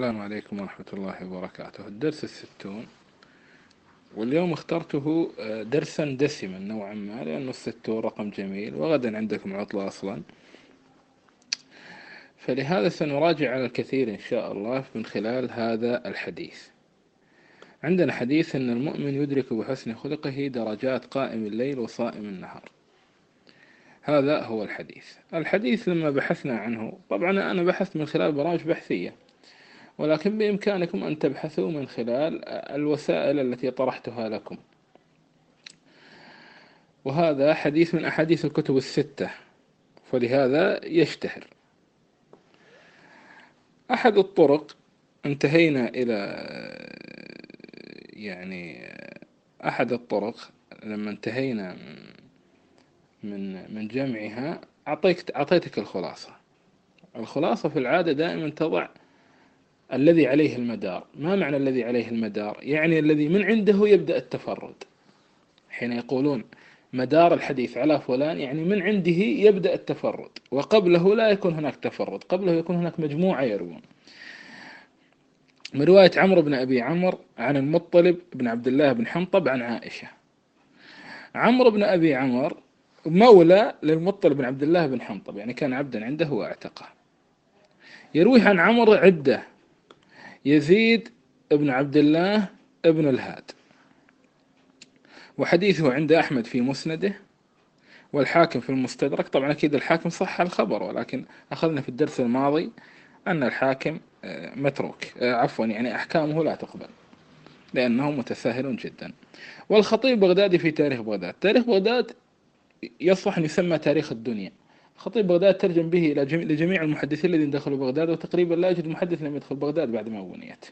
السلام عليكم ورحمة الله وبركاته. الدرس الستون واليوم اخترته آه، درسا دسما نوعا ما لأنه الستون رقم جميل وغدا عندكم عطلة أصلا. فلهذا سنراجع على الكثير إن شاء الله من خلال هذا الحديث. عندنا حديث أن المؤمن يدرك بحسن خلقه درجات قائم الليل وصائم النهار. هذا هو الحديث. الحديث لما بحثنا عنه طبعا أنا بحثت من خلال برامج بحثية. ولكن بإمكانكم أن تبحثوا من خلال الوسائل التي طرحتها لكم. وهذا حديث من أحاديث الكتب الستة فلهذا يشتهر. أحد الطرق انتهينا إلى يعني أحد الطرق لما انتهينا من من جمعها أعطيك أعطيتك الخلاصة. الخلاصة في العادة دائما تضع الذي عليه المدار. ما معنى الذي عليه المدار؟ يعني الذي من عنده يبدأ التفرد. حين يقولون مدار الحديث على فلان يعني من عنده يبدأ التفرد. وقبله لا يكون هناك تفرد قبله يكون هناك مجموعة يروون. من رواية عمرو بن أبي عمر عن المطلب بن عبد الله بن حنطب عن عائشة. عمرو بن أبي عمر مولى للمطلب بن عبد الله بن حنطب يعني كان عبدا عنده وأعتقه. يروي عن عمرو عدة. يزيد بن عبد الله بن الهاد. وحديثه عند أحمد في مسنده والحاكم في المستدرك. طبعا أكيد الحاكم صح الخبر ولكن أخذنا في الدرس الماضي أن الحاكم آه، متروك. آه، عفوا يعني أحكامه لا تقبل لأنه متساهل جدا. والخطيب بغدادي في تاريخ بغداد. تاريخ بغداد يصلح أن يسمى تاريخ الدنيا. خطيب بغداد ترجم به إلى لجميع المحدثين الذين دخلوا بغداد وتقريبا لا يوجد محدث لم يدخل بغداد بعد ما بنيت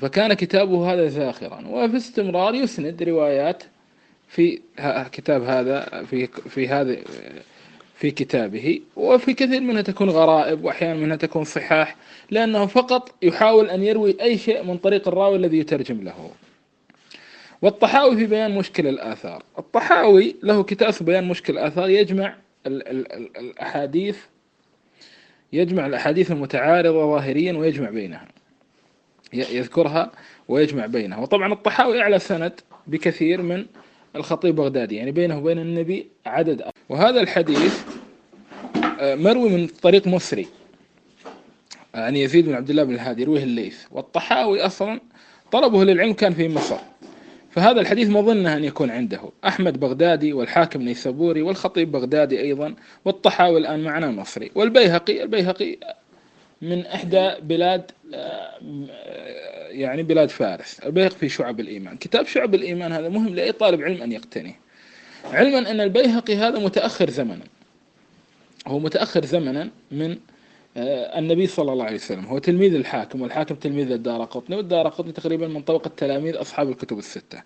فكان كتابه هذا زاخرا وفي استمرار يسند روايات في كتاب هذا في في هذا في كتابه. وفي كثير منها تكون غرائب واحيانا منها تكون صحاح لأنه فقط يحاول أن يروي أي شيء من طريق الراوي الذي يترجم له. والطحاوي في بيان مشكل الآثار. الطحاوي له كتاب بيان مشكل الآثار يجمع ال ال ال الأحاديث يجمع الأحاديث المتعارضة ظاهريا ويجمع بينها. يذكرها ويجمع بينها. وطبعا الطحاوي أعلى سند بكثير من الخطيب بغدادي يعني بينه وبين النبي عدد. وهذا الحديث آه، مروي من طريق مصري يعني يزيد بن عبد الله بن الهادي يرويه الليث. والطحاوي أصلا طلبه للعلم كان في مصر. فهذا الحديث ما ظنه أن يكون عنده. أحمد بغدادي والحاكم نيسابوري والخطيب بغدادي أيضا والطحاوي الآن معنا مصري والبيهقي البيهقي من إحدى بلاد يعني بلاد فارس. البيهقي في شعب الإيمان. كتاب شعب الإيمان هذا مهم لأي طالب علم أن يقتنيه علما أن البيهقي هذا متأخر زمنا. هو متأخر زمنا من آه، النبي صلى الله عليه وسلم هو تلميذ الحاكم والحاكم تلميذ الدار قطني والدار قطني تقريبا من طبقة تلاميذ أصحاب الكتب الستة.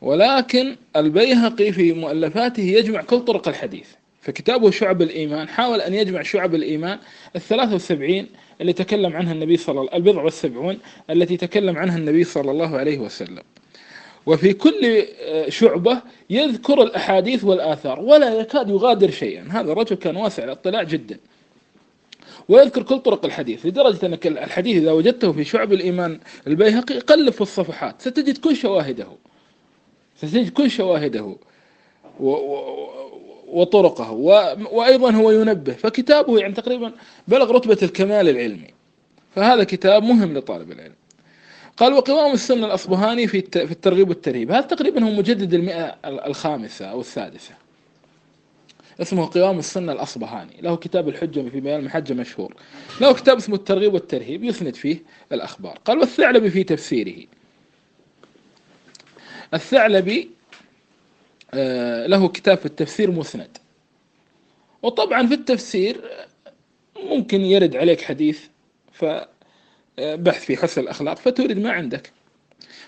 ولكن البيهقي في مؤلفاته يجمع كل طرق الحديث. فكتابه شعب الإيمان حاول أن يجمع شعب الإيمان الثلاثة والسبعين اللي تكلم عنها النبي صلى الله البضع والسبعون التي تكلم عنها النبي صلى الله عليه وسلم. وفي كل آه، شعبة يذكر الأحاديث والآثار ولا يكاد يغادر شيئا. هذا الرجل كان واسع الاطلاع جدا. ويذكر كل طرق الحديث لدرجة أنك الحديث إذا وجدته في شعب الإيمان البيهقي قلب في الصفحات ستجد كل شواهده. ستجد كل شواهده و و وطرقه و وأيضا هو ينبه. فكتابه يعني تقريبا بلغ رتبة الكمال العلمي. فهذا كتاب مهم لطالب العلم. قال وقوام السنة الأصبهاني في الترغيب والترهيب. هذا تقريبا هو مجدد المئة الخامسة أو السادسة؟ اسمه قوام السنة الأصبهاني. له كتاب الحجة في بيان المحجة مشهور. له كتاب اسمه الترغيب والترهيب يسند فيه الأخبار. قال والثعلبي في تفسيره. الثعلبي آه، له كتاب في التفسير مسند. وطبعا في التفسير ممكن يرد عليك حديث فبحث في حسن الأخلاق فتورد ما عندك.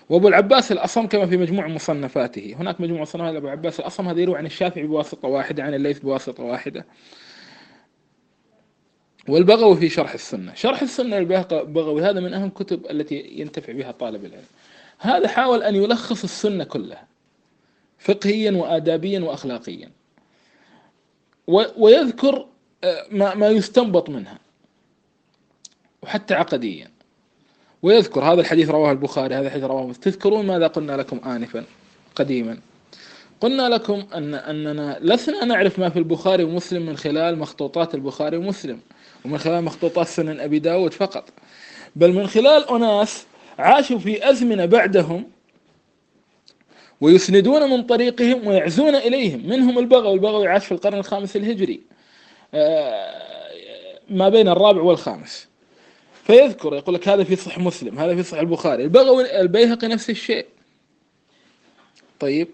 وابو العباس الأصم كما في مجموع مصنفاته. هناك مجموع مصنفات ابو العباس الأصم هذا يروي عن الشافعي بواسطة واحدة عن الليث بواسطة واحدة. والبغوي في شرح السنة. شرح السنة البغوي هذا من أهم كتب التي ينتفع بها طالب العلم. هذا حاول أن يلخص السنة كلها فقهيا وادابيا واخلاقيا. ويذكر آه، ما ما يستنبط منها وحتى عقديا. ويذكر هذا الحديث رواه البخاري هذا الحديث رواه تذكرون ماذا قلنا لكم آنفا قديما؟ قلنا لكم أن أننا لسنا نعرف ما في البخاري ومسلم من خلال مخطوطات البخاري ومسلم ومن خلال مخطوطات سنن أبي داود فقط. بل من خلال أناس عاشوا في أزمنة بعدهم ويسندون من طريقهم ويعزون إليهم. منهم البغوي البغوي عاش في القرن الخامس الهجري. آه، ما بين الرابع والخامس. فيذكر يقول لك هذا في صحيح مسلم هذا في صحيح البخاري. البغوي البيهقي نفس الشيء. طيب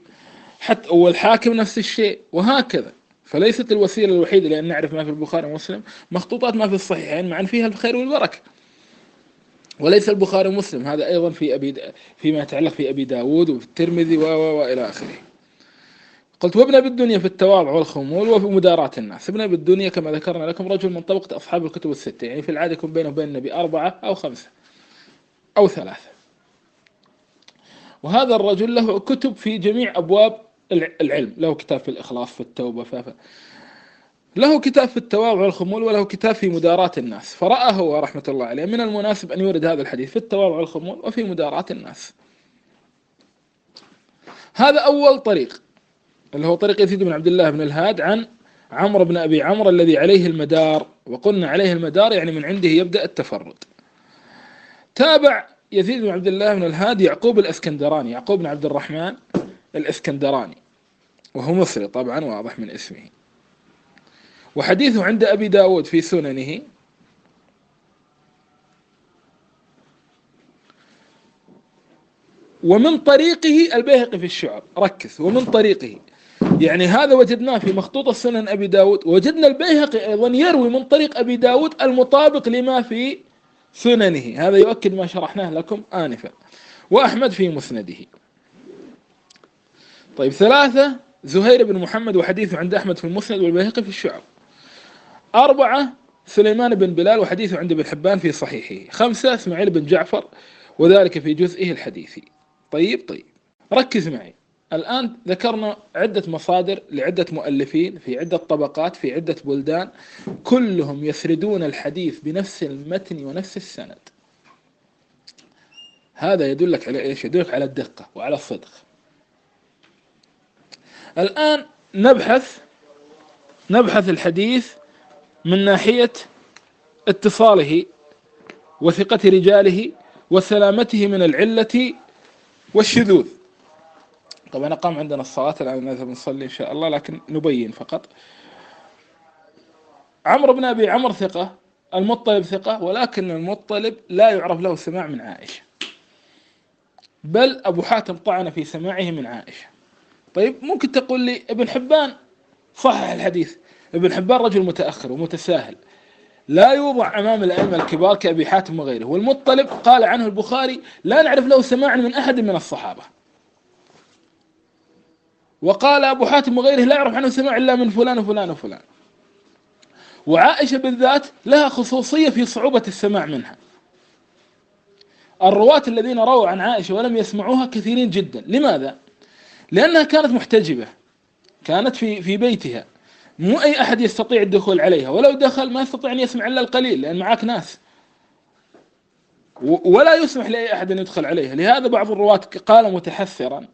حتى والحاكم نفس الشيء وهكذا. فليست الوسيلة الوحيدة لأن نعرف ما في البخاري ومسلم مخطوطات ما في الصحيحين مع فيها الخير والبركة. وليس البخاري ومسلم هذا أيضا في أبي فيما يتعلق في أبي داود وفي الترمذي و وإلى آخره. قلت وابن بالدنيا في التواضع والخمول وفي مداراة الناس. ابن بالدنيا كما ذكرنا لكم رجل من طبقة أصحاب الكتب الستة. يعني في العادة يكون بينه وبين النبي أربعة أو خمسة أو ثلاثة. وهذا الرجل له كتب في جميع أبواب العلم. له كتاب في الإخلاص في التوبة فافا له كتاب في التواضع والخمول وله كتاب في مداراة الناس. فرأى هو رحمة الله عليه. من المناسب أن يورد هذا الحديث في التواضع والخمول وفي مداراة الناس. هذا أول طريق. اللي هو طريق يزيد بن عبد الله بن الهاد عن عمرو بن أبي عمرو الذي عليه المدار وقلنا عليه المدار يعني من عنده يبدأ التفرد. تابع يزيد بن عبد الله بن الهاد يعقوب الإسكندراني يعقوب بن عبد الرحمن الإسكندراني وهو مصري طبعا واضح من اسمه. وحديثه عند أبي داود في سننه. ومن طريقه البيهقي في الشعر ركز ومن طريقه. يعني هذا وجدناه في مخطوط السنن أبي داود وجدنا البيهقي أيضا يروي من طريق أبي داود المطابق لما في سننه. هذا يؤكد ما شرحناه لكم آنفا. وأحمد في مسنده. طيب ثلاثة زهير بن محمد وحديثه عند أحمد في المسند والبيهقي في الشعب. أربعة سليمان بن بلال وحديثه عند ابن حبان في صحيحه. خمسة إسماعيل بن جعفر وذلك في جزئه الحديثي. طيب طيب. ركز معي. الآن ذكرنا عدة مصادر لعدة مؤلفين في عدة طبقات في عدة بلدان كلهم يسردون الحديث بنفس المتن ونفس السند. هذا يدلك على إيش؟ يدلك على الدقة وعلى الصدق. الآن نبحث نبحث الحديث من ناحية اتصاله وثقة رجاله وسلامته من العلة والشذوذ. طبعا قام عندنا الصلاة الآن نذهب نصلي إن شاء الله لكن نبين فقط. عمرو بن أبي عمرو ثقة المطلب ثقة ولكن المطلب لا يعرف له سماع من عائشة. بل أبو حاتم طعن في سماعه من عائشة. طيب ممكن تقول لي ابن حبان؟ صحح الحديث. ابن حبان رجل متأخر ومتساهل لا يوضع أمام الأئمة الكبار كأبي حاتم وغيره. والمطلب قال عنه البخاري لا نعرف له سماع من أحد من الصحابة. وقال أبو حاتم وغيره لا يعرف عنه سماع إلا من فلان وفلان وفلان. وعائشة بالذات لها خصوصية في صعوبة السماع منها. الرواة الذين رووا عن عائشة ولم يسمعوها كثيرين جدا. لماذا؟ لأنها كانت محتجبة. كانت في في بيتها. مو أي أحد يستطيع الدخول عليها. ولو دخل ما يستطيع أن يسمع إلا القليل لأن معك ناس. ولا يسمح لأي أحد أن يدخل عليها. لهذا بعض الرواة قال متحسرا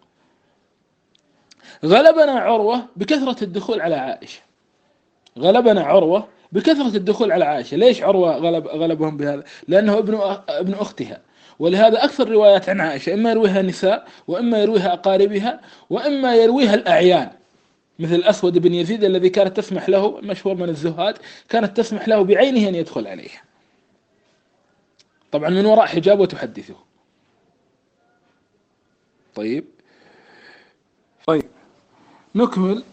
غلبنا عروة بكثرة الدخول على عائشة. غلبنا عروة بكثرة الدخول على عائشة. ليش عروة غلب غلبهم بهذا؟ لأنه ابن ابن أختها. ولهذا أكثر روايات عن عائشة إما يرويها نساء وإما يرويها أقاربها وإما يرويها الأعيان. مثل الأسود بن يزيد الذي كانت تسمح له مشهور من الزهاد كانت تسمح له بعينه أن يدخل عليها. طبعا من وراء حجاب وتحدثه طيب. طيب. نكمل.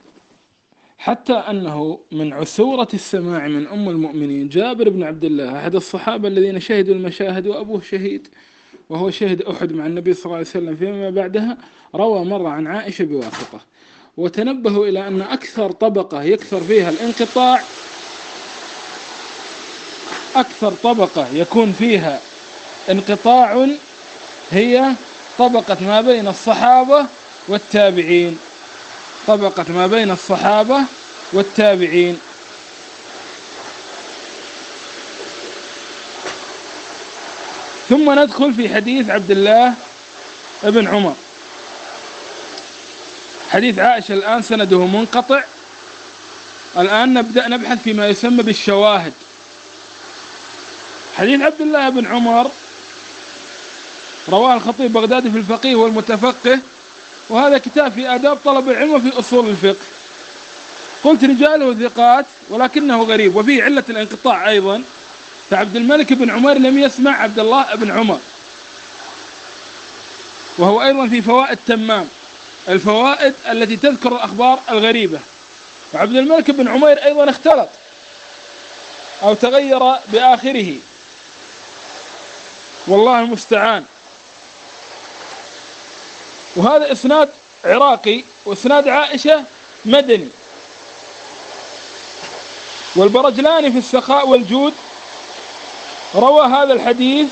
حتى أنه من عسورة السماع من أم المؤمنين جابر بن عبد الله أحد الصحابة الذين شهدوا المشاهد وأبوه شهيد وهو شهد أحد مع النبي صلى الله عليه وسلم فيما بعدها روى مرة عن عائشة بواسطة وتنبهوا إلى أن أكثر طبقة يكثر فيها الانقطاع أكثر طبقة يكون فيها انقطاع هي طبقة ما بين الصحابة والتابعين. طبقة ما بين الصحابة والتابعين. ثم ندخل في حديث عبد الله ابن عمر. حديث عائشة الآن سنده منقطع. الآن نبدأ نبحث فيما يسمى بالشواهد. حديث عبد الله بن عمر رواه الخطيب بغدادي في الفقيه والمتفقه وهذا كتاب في آداب طلب العلم وفي أصول الفقه. قلت رجاله ثقات ولكنه غريب وفيه علة الانقطاع أيضا. فعبد الملك بن عمر لم يسمع عبد الله بن عمر. وهو أيضا في فوائد تمام. الفوائد التي تذكر الأخبار الغريبة. وعبد الملك بن عمير أيضا اختلط أو تغير بآخره. والله المستعان. وهذا إسناد عراقي وإسناد عائشة مدني. والبرجلاني في السخاء والجود روى هذا الحديث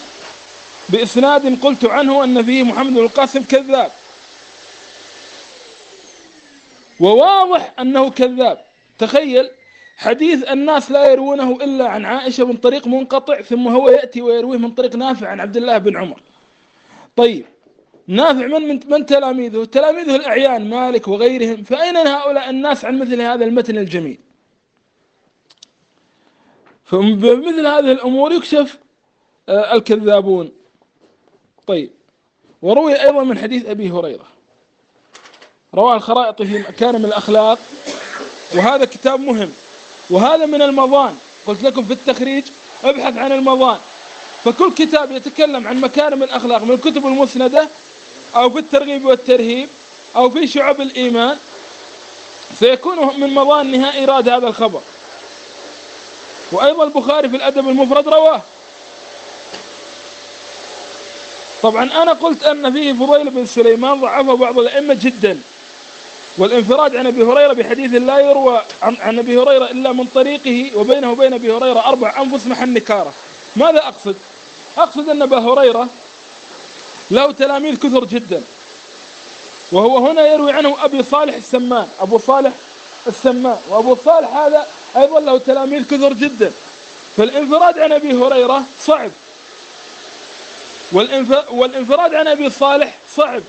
بإسناد قلت عنه أن فيه محمد بن القاسم كذاب. وواضح أنه كذاب. تخيل حديث الناس لا يروونه إلا عن عائشة من طريق منقطع ثم هو يأتي ويرويه من طريق نافع عن عبد الله بن عمر. طيب نافع من من, من تلاميذه. تلاميذه الأعيان مالك وغيرهم. فأين هؤلاء الناس عن مثل هذا المتن الجميل؟ فبمثل هذه الأمور يكشف آه، الكذابون. طيب. وروي أيضا من حديث أبي هريرة. رواه الخرائط في مكارم الأخلاق. وهذا كتاب مهم. وهذا من المضان قلت لكم في التخريج ابحث عن المضان فكل كتاب يتكلم عن مكارم الأخلاق من الكتب المسندة أو في الترغيب والترهيب أو في شعب الإيمان سيكون من مضان نهائي هذا الخبر. وأيضا البخاري في الأدب المفرد رواه. طبعا أنا قلت أن فيه فضيل بن سليمان ضعفه بعض الأئمة جدا والانفراد عن أبي هريرة بحديث لا يروى عن, أبي هريرة إلا من طريقه وبينه وبين أبي هريرة أربع أنفس محل نكارة ماذا أقصد؟ أقصد أن أبا هريرة له تلاميذ كثر جدا. وهو هنا يروي عنه أبي صالح السمان. أبو صالح السمان. وأبو صالح هذا أيضا له تلاميذ كثر جدا. فالانفراد عن أبي هريرة صعب. والانفراد عن أبي صالح صعب.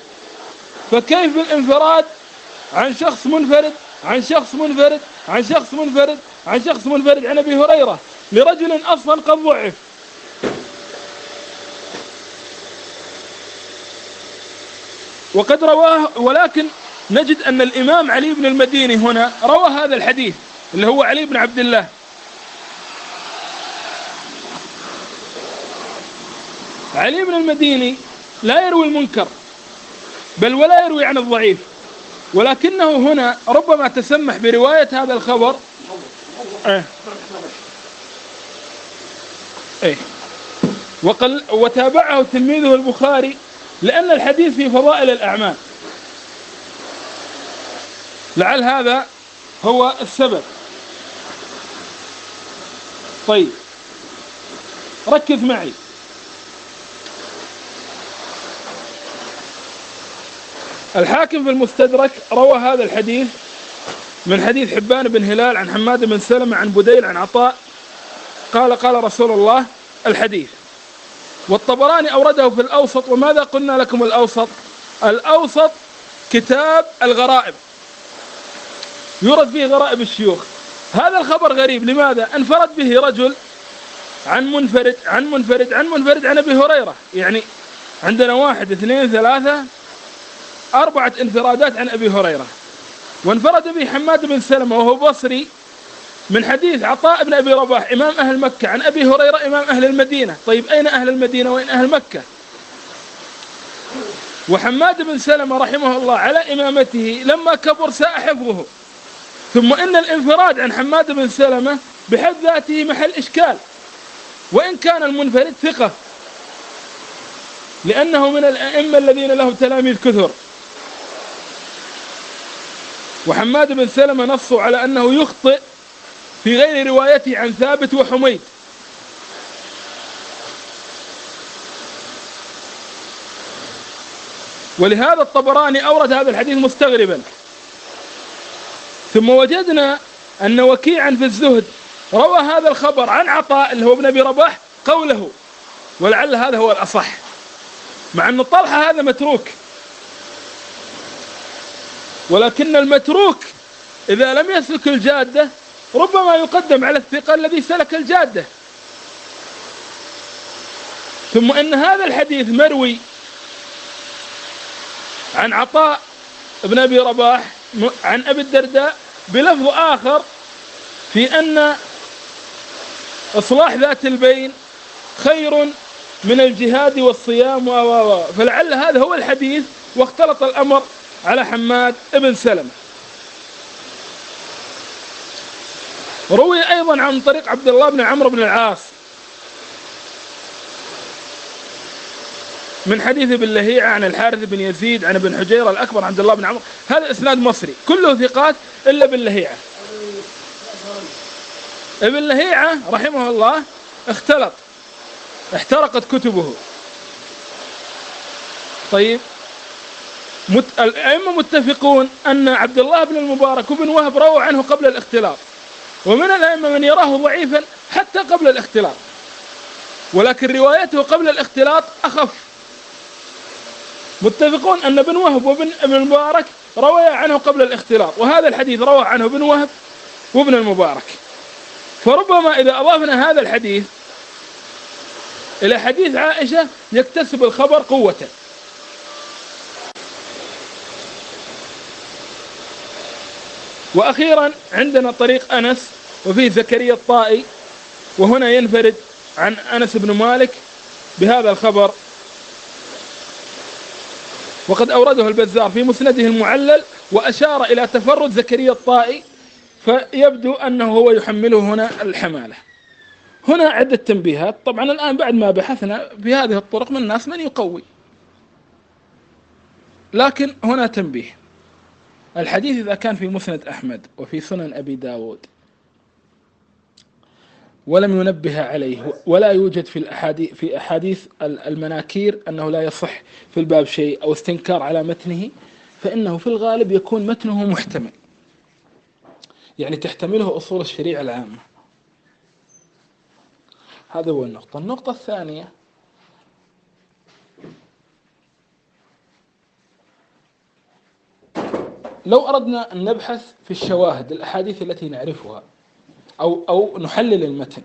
فكيف بالانفراد عن شخص منفرد عن شخص منفرد عن شخص منفرد عن شخص منفرد عن أبي هريرة؟ لرجل أصلا قد ضعف. وقد رواه ولكن نجد أن الإمام علي بن المديني هنا روى هذا الحديث اللي هو علي بن عبد الله. علي بن المديني لا يروي المنكر بل ولا يروي عن الضعيف ولكنه هنا ربما تسمح برواية هذا الخبر. إيه. إيه. وقل وتابعه تلميذه البخاري لأن الحديث في فضائل الأعمال. لعل هذا هو السبب. طيب. ركز معي. الحاكم في المستدرك روى هذا الحديث من حديث حبان بن هلال عن حماد بن سلمة عن بديل عن عطاء. قال قال رسول الله الحديث. والطبراني أورده في الأوسط وماذا قلنا لكم الأوسط؟ الأوسط كتاب الغرائب. يورد فيه غرائب الشيوخ. هذا الخبر غريب لماذا؟ انفرد به رجل عن منفرد عن منفرد عن منفرد عن أبي هريرة. يعني عندنا واحد اثنين ثلاثة أربعة انفرادات عن أبي هريرة. وانفرد به حماد بن سلمة وهو بصري من حديث عطاء بن أبي رباح إمام أهل مكة عن أبي هريرة إمام أهل المدينة. طيب أين أهل المدينة وأين أهل مكة؟ وحماد بن سلمة رحمه الله على إمامته لما كبر ساء حفظه. ثم إن الانفراد عن حماد بن سلمة بحد ذاته محل إشكال. وإن كان المنفرد ثقة. لأنه من الأئمة الذين له تلاميذ كثر. وحماد بن سلمة نصوا على أنه يخطئ في غير روايته عن ثابت وحميد. ولهذا الطبراني أورد هذا الحديث مستغربا. ثم وجدنا أن وكيعا في الزهد روى هذا الخبر عن عطاء اللي هو ابن أبي رباح قوله ولعل هذا هو الأصح. مع أن طلحة هذا متروك. ولكن المتروك إذا لم يسلك الجادة ربما يقدم على الثقة الذي سلك الجادة. ثم إن هذا الحديث مروي عن عطاء بن أبي رباح عن أبي الدرداء بلفظ آخر في أن إصلاح ذات البين خير من الجهاد والصيام و فلعل هذا هو الحديث واختلط الأمر على حماد بن سلمة. روي أيضا عن طريق عبد الله بن عمرو بن العاص. من حديث ابن لهيعة عن الحارث بن يزيد عن ابن حجيرة الأكبر عبد الله بن عمرو. هذا إسناد مصري كله ثقات إلا ابن لهيعة. ابن لهيعة رحمه الله اختلط احترقت كتبه. طيب مت... الأئمة متفقون أن عبد الله بن المبارك وابن وهب رووا عنه قبل الاختلاط. ومن الأئمة من يراه ضعيفا حتى قبل الاختلاط. ولكن روايته قبل الاختلاط أخف. متفقون أن ابن وهب وابن ابن المبارك رويا عنه قبل الاختلاط وهذا الحديث روى عنه ابن وهب وابن المبارك. فربما إذا أضافنا هذا الحديث إلى حديث عائشة يكتسب الخبر قوة. وأخيرا عندنا طريق أنس وفيه زكريا الطائي وهنا ينفرد عن أنس بن مالك بهذا الخبر. وقد أورده البزار في مسنده المعلل وأشار إلى تفرد زكريا الطائي فيبدو أنه هو يحمله هنا الحمالة. هنا عدة تنبيهات. طبعا الآن بعد ما بحثنا في هذه الطرق من الناس من يقوي. لكن هنا تنبيه. الحديث إذا كان في مسند أحمد وفي سنن أبي داود. ولم ينبه عليه. ولا يوجد في الأحاديث في أحاديث المناكير أنه لا يصح في الباب شيء أو استنكار على متنه فإنه في الغالب يكون متنه محتمل. يعني تحتمله أصول الشريعة العامة. هذا هو النقطة. النقطة الثانية لو أردنا أن نبحث في الشواهد الأحاديث التي نعرفها أو أو نحلل المتن.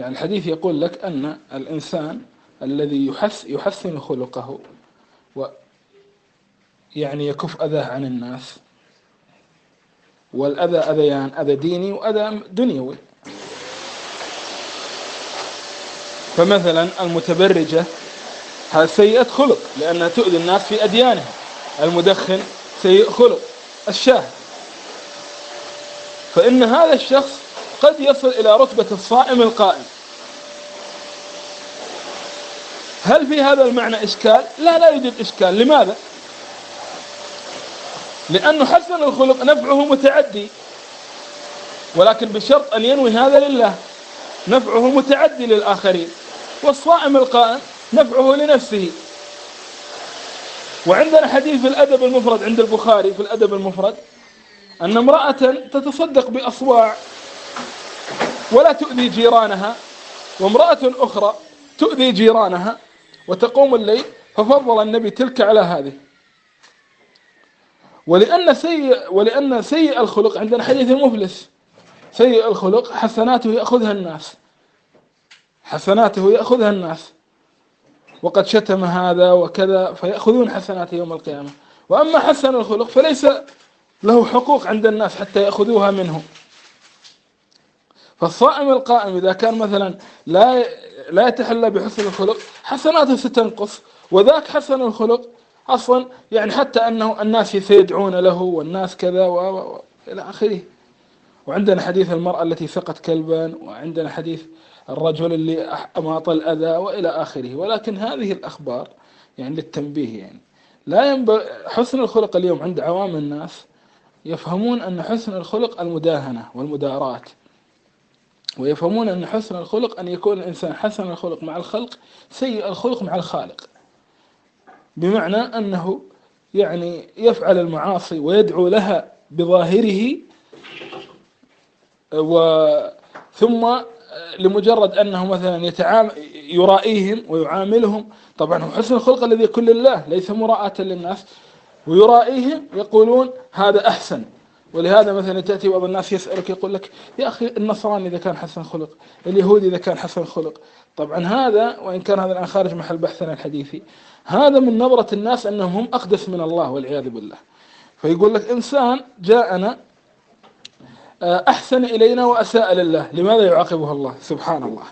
يعني الحديث يقول لك أن الإنسان الذي يحس يحسن خلقه و يعني يكف أذاه عن الناس والأذى أذيان أذى ديني وأذى دنيوي. فمثلا المتبرجة هذا سيئة خلق لأنها تؤذي الناس في أديانها المدخن سيء خلق. الشاهد فإن هذا الشخص قد يصل إلى رتبة الصائم القائم هل في هذا المعنى إشكال؟ لا لا يوجد إشكال لماذا؟ لأنه حسن الخلق نفعه متعدي ولكن بشرط أن ينوي هذا لله نفعه متعدي للآخرين والصائم القائم نفعه لنفسه وعندنا حديث في الأدب المفرد عند البخاري في الأدب المفرد أن امرأة تتصدق بأصواع ولا تؤذي جيرانها وامرأة أخرى تؤذي جيرانها وتقوم الليل ففضل النبي تلك على هذه. ولأن سيء ولأن سيء الخلق عندنا حديث المفلس سيء الخلق حسناته يأخذها الناس. حسناته يأخذها الناس. وقد شتم هذا وكذا فيأخذون حسناته يوم القيامة. وأما حسن الخلق فليس له حقوق عند الناس حتى يأخذوها منه. فالصائم القائم إذا كان مثلا لا لا يتحلى بحسن الخلق حسناته ستنقص وذاك حسن الخلق أصلا يعني حتى أنه الناس سيدعون له والناس كذا و... و... إلى آخره. وعندنا حديث المرأة التي سقت كلبا وعندنا حديث الرجل اللي أماط الأذى وإلى آخره. ولكن هذه الأخبار يعني للتنبيه يعني. لا ينبغي حسن الخلق اليوم عند عوام الناس يفهمون أن حسن الخلق المداهنة والمداراة ويفهمون أن حسن الخلق أن يكون الإنسان حسن الخلق مع الخلق سيء الخلق مع الخالق. بمعنى أنه يعني يفعل المعاصي ويدعو لها بظاهره و ثم لمجرد أنه مثلا يتعامل يرائيهم ويعاملهم. طبعا هو حسن الخلق الذي يكون لله ليس مراءة للناس. ويرائيهم يقولون هذا أحسن. ولهذا مثلا تأتي بعض الناس يسألك يقول لك يا أخي النصراني إذا كان حسن خلق اليهودي إذا كان حسن خلق. طبعا هذا وإن كان هذا الآن خارج محل بحثنا الحديثي. هذا من نظرة الناس أنهم هم أقدس من الله والعياذ بالله. فيقول لك إنسان جاءنا آه، أحسن إلينا وأساء لله. لماذا يعاقبه الله؟ سبحان الله.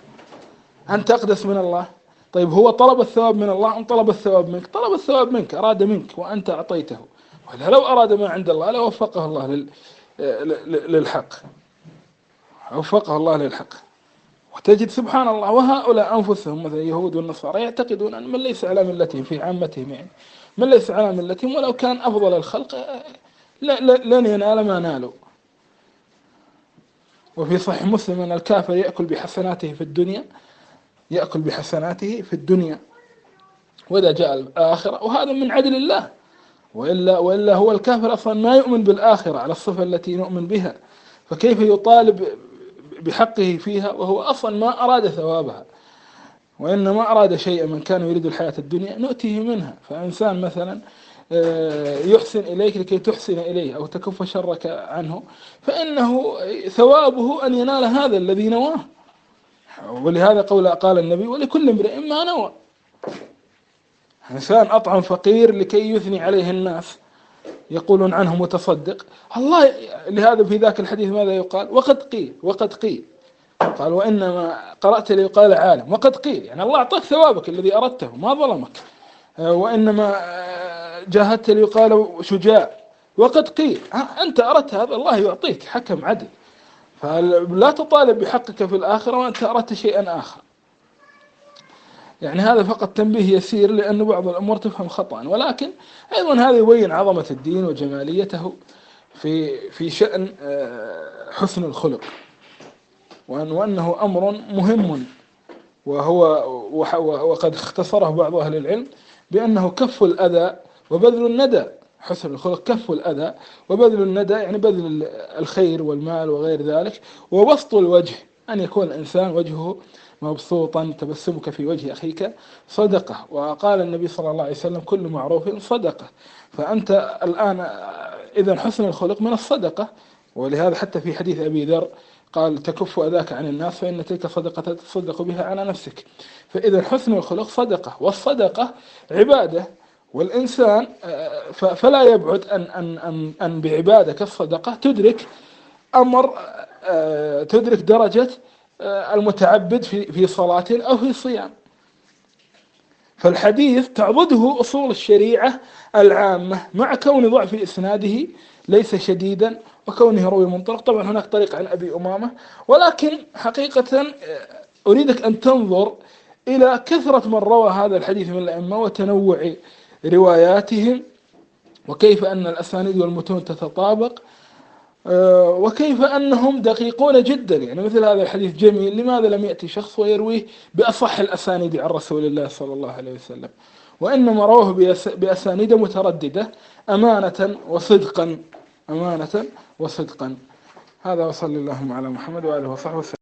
أنت أقدس من الله؟ طيب هو طلب الثواب من الله أم طلب الثواب منك؟ طلب الثواب منك أراد منك وأنت أعطيته. لو أراد ما عند الله لوفقه الله للحق. وفقه الله للحق. وتجد سبحان الله وهؤلاء أنفسهم مثل اليهود والنصارى يعتقدون أن من ليس على ملتهم في عامتهم يعني من ليس على ملتهم ولو كان أفضل الخلق لن ينال ما نالوا. وفي صحيح مسلم أن الكافر يأكل بحسناته في الدنيا يأكل بحسناته في الدنيا وإذا جاء الآخرة وهذا من عدل الله. وإلا وإلا هو الكافر أصلا ما يؤمن بالآخرة على الصفة التي نؤمن بها. فكيف يطالب بحقه فيها؟ وهو أصلا ما أراد ثوابها. وإنما أراد شيئا من كان يريد الحياة الدنيا نؤتيه منها. فإنسان مثلا آه، يحسن إليك لكي تحسن إليه أو تكف شرك عنه فإنه ثوابه أن ينال هذا الذي نواه. ولهذا قول قال النبي ولكل امرئ ما نوى. إنسان أطعم فقير لكي يثني عليه الناس. يقولون عنه متصدق. الله لهذا في ذاك الحديث ماذا يقال؟ وقد قيل وقد قيل. قال وإنما قرأت ليقال عالم. وقد قيل. يعني الله أعطاك ثوابك الذي أردته ما ظلمك. وإنما جاهدت ليقال شجاع. وقد قيل. أنت أردت هذا الله يعطيك حكم عدل. فلا تطالب بحقك في الآخرة وأنت أردت شيئا آخر. يعني هذا فقط تنبيه يسير لأن بعض الأمور تفهم خطأ. ولكن أيضا هذا يبين عظمة الدين وجماليته في في شأن آه، حسن الخلق. وأنه أمر مهم وهو وقد اختصره بعض أهل العلم بأنه كف الأذى وبذل الندى. حسن الخلق كف الأذى وبذل الندى يعني بذل الخير والمال وغير ذلك. وبسط الوجه أن يكون الإنسان وجهه مبسوطا تبسمك في وجه أخيك صدقة. وقال النبي صلى الله عليه وسلم كل معروف صدقة. فأنت الآن إذا حسن الخلق من الصدقة. ولهذا حتى في حديث أبي ذر قال تكف أذاك عن الناس فإن تلك صدقة تصدق بها على نفسك. فإذا حسن الخلق صدقة. والصدقة عبادة. والإنسان فلا يبعد أن أن أن أن بعبادة كالصدقة. تدرك أمر تدرك درجة المتعبد في في صلاة أو في صيام. فالحديث تعضده أصول الشريعة العامة مع كون ضعف إسناده ليس شديدا وكونه روي منطلق. طبعا هناك طريق عن أبي أمامة ولكن حقيقة أريدك أن تنظر إلى كثرة من روى هذا الحديث من الأئمة وتنوع رواياتهم وكيف أن الأسانيد والمتون تتطابق آه، وكيف أنهم دقيقون جدا. يعني مثل هذا الحديث جميل لماذا لم يأتي شخص ويرويه بأصح الأسانيد عن رسول الله صلى الله عليه وسلم؟ وإنما رواه بأسانيد مترددة أمانة وصدقا أمانة وصدقا. هذا وصلى اللهم على محمد وآله وصحبه وسلم.